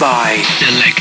By. Selected.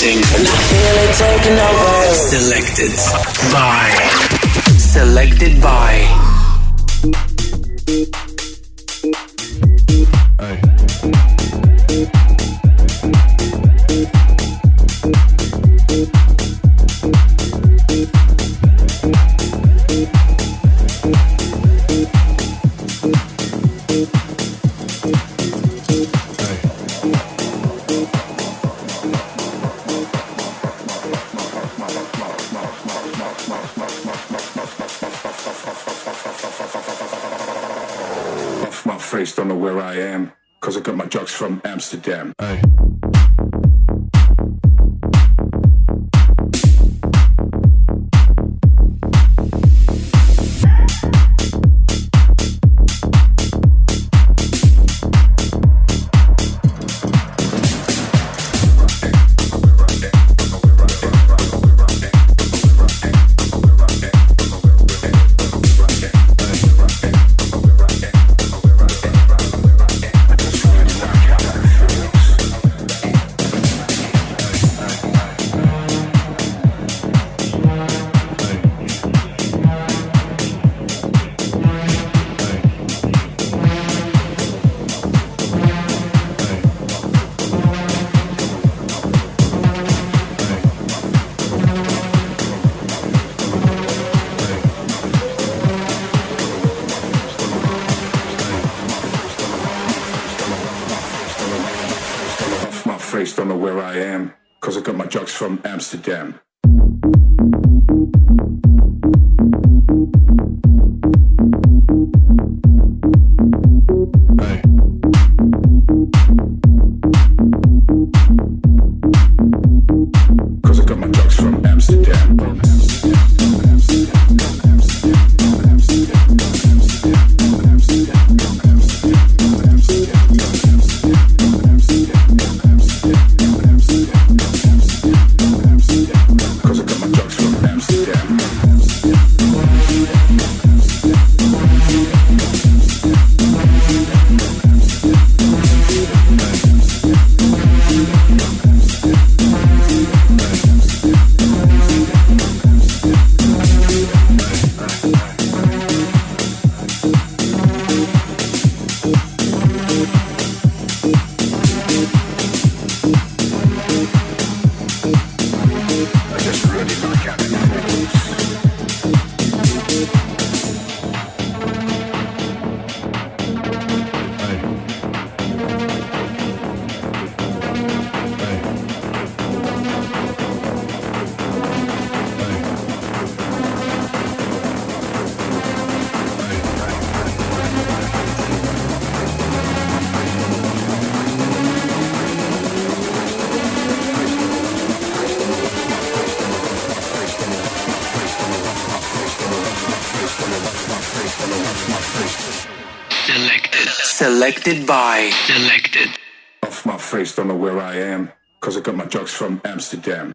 everything. And I feel it taking over. Selected by. Selected by. Amsterdam. Selected by. Selected. Off my face, don't know where I am. Cause I got my drugs from Amsterdam.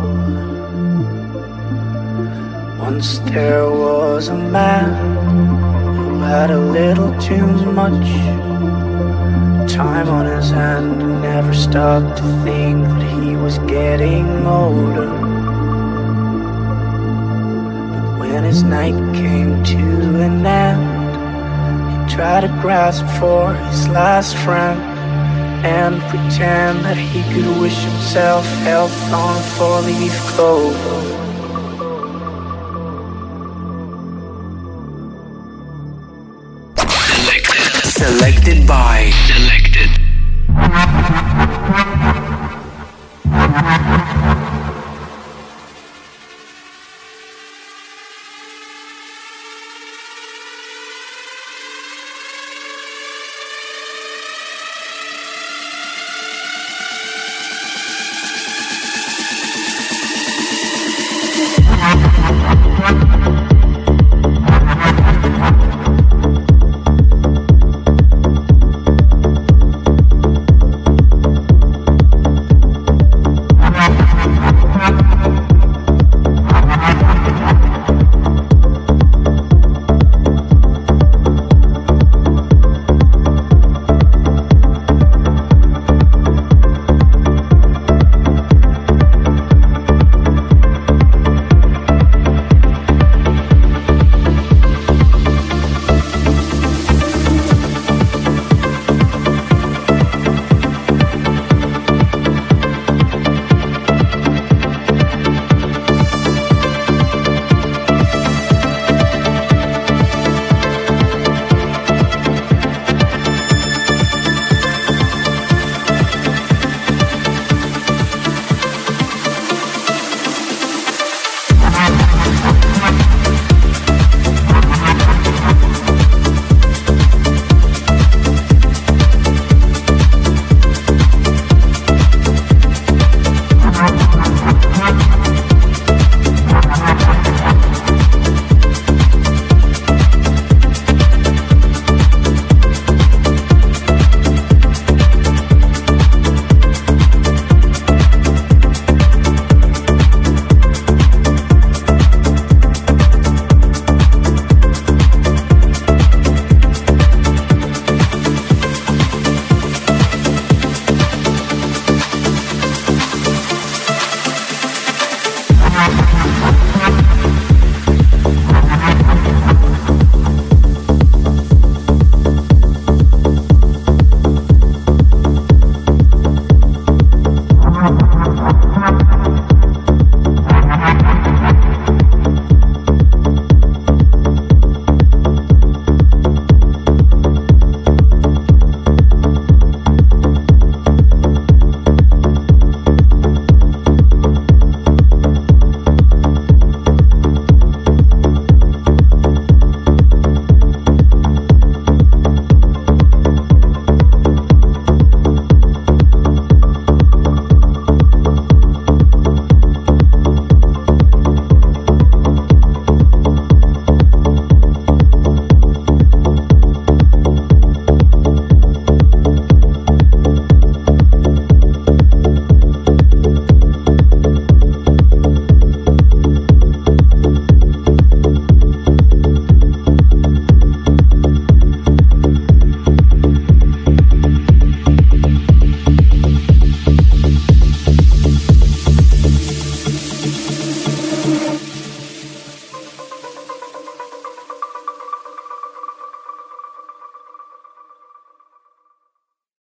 Once there was a man who had a little too much time on his hand and never stopped to think that he was getting older. But when his night came to an end, he tried to grasp for his last friend and pretend that he could wish himself health on a four-leaf clover. Selected by. Selected. Thank